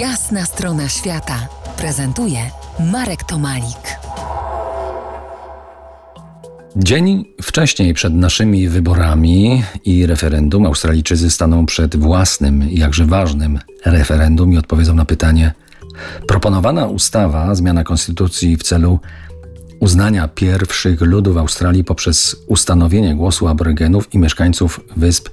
Jasna strona świata prezentuje Marek Tomalik. Dzień wcześniej przed naszymi wyborami i referendum Australijczycy staną przed własnym, jakże ważnym referendum i odpowiedzą na pytanie: Proponowana ustawa, zmiana konstytucji w celu uznania pierwszych ludów Australii poprzez ustanowienie głosu aborygenów i mieszkańców wysp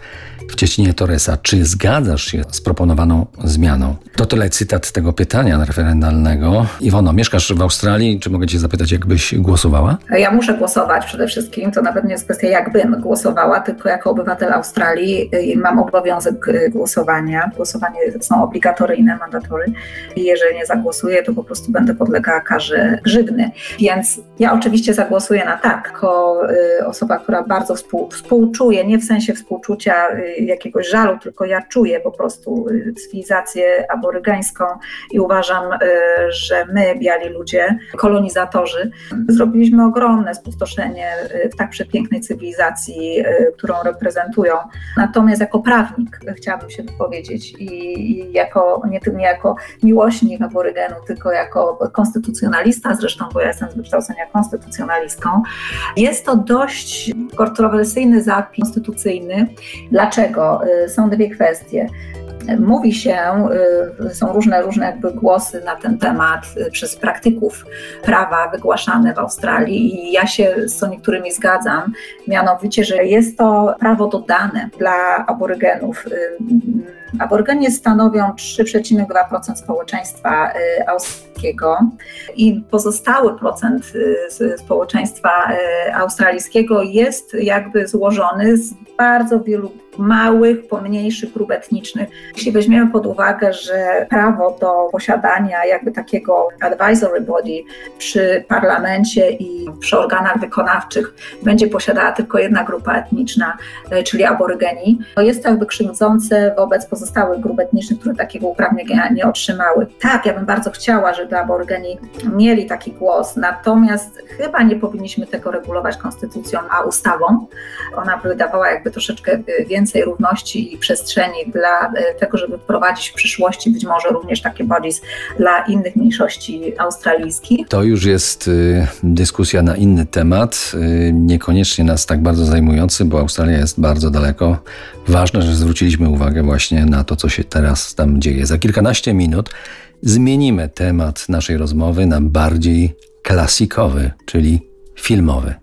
w cieśninie Torresa. Czy zgadzasz się z proponowaną zmianą? To tyle cytat tego pytania referendalnego. Iwono, mieszkasz w Australii. Czy mogę cię zapytać, jakbyś głosowała? Ja muszę głosować przede wszystkim. To nawet nie jest kwestia, jakbym głosowała, tylko jako obywatel Australii y, mam obowiązek y, głosowania. Głosowanie są obligatoryjne, mandatory. Jeżeli nie zagłosuję, to po prostu będę podlegała karze grzywny. Więc ja oczywiście zagłosuję na tak, jako y, osoba, która bardzo współ, współczuje, nie w sensie współczucia jakiegoś żalu, tylko ja czuję po prostu cywilizację aborygańską i uważam, y, że my, biali ludzie, kolonizatorzy, zrobiliśmy ogromne spustoszenie y, w tak przepięknej cywilizacji, którą reprezentują. Natomiast jako prawnik chciałabym się wypowiedzieć i jako, nie tylko jako miłośnik aborygenu, tylko jako konstytucjonalista, zresztą, bo ja jestem z wykształcenia konstytucjonalistką, jest to dość kontrowersyjny zapis konstytucyjny. Dlaczego? Y, są dwie kwestie. Mówi się, y, są różne, różne jakby głosy na ten temat y, przez praktyków prawa wygłaszane w Australii i ja się z niektórymi zgadzam, mianowicie, że jest to prawo dodane dla aborygenów. Aborygenie stanowią 3,2% społeczeństwa australijskiego i pozostały procent społeczeństwa australijskiego jest jakby złożony z bardzo wielu małych, pomniejszych grup etnicznych. Jeśli weźmiemy pod uwagę, że prawo do posiadania jakby takiego advisory body przy parlamencie i przy organach wykonawczych będzie posiadała tylko jedna grupa etniczna, e, czyli aborygeni, to jest to jakby krzywdzące wobec pozostałych grup etnicznych, które takiego uprawnienia nie otrzymały. Tak, ja bym bardzo chciała, żeby aborygeni mieli taki głos, natomiast chyba nie powinniśmy tego regulować konstytucją, a ustawą. Ona by dawała jakby troszeczkę więcej więcej równości i przestrzeni dla e, tego, żeby wprowadzić w przyszłości być może również takie bodies dla innych mniejszości australijskich. To już jest y, dyskusja na inny temat, y, niekoniecznie nas tak bardzo zajmujący, bo Australia jest bardzo daleko. Ważne, że zwróciliśmy uwagę właśnie na to, co się teraz tam dzieje. Za kilkanaście minut zmienimy temat naszej rozmowy na bardziej klasikowy, czyli filmowy.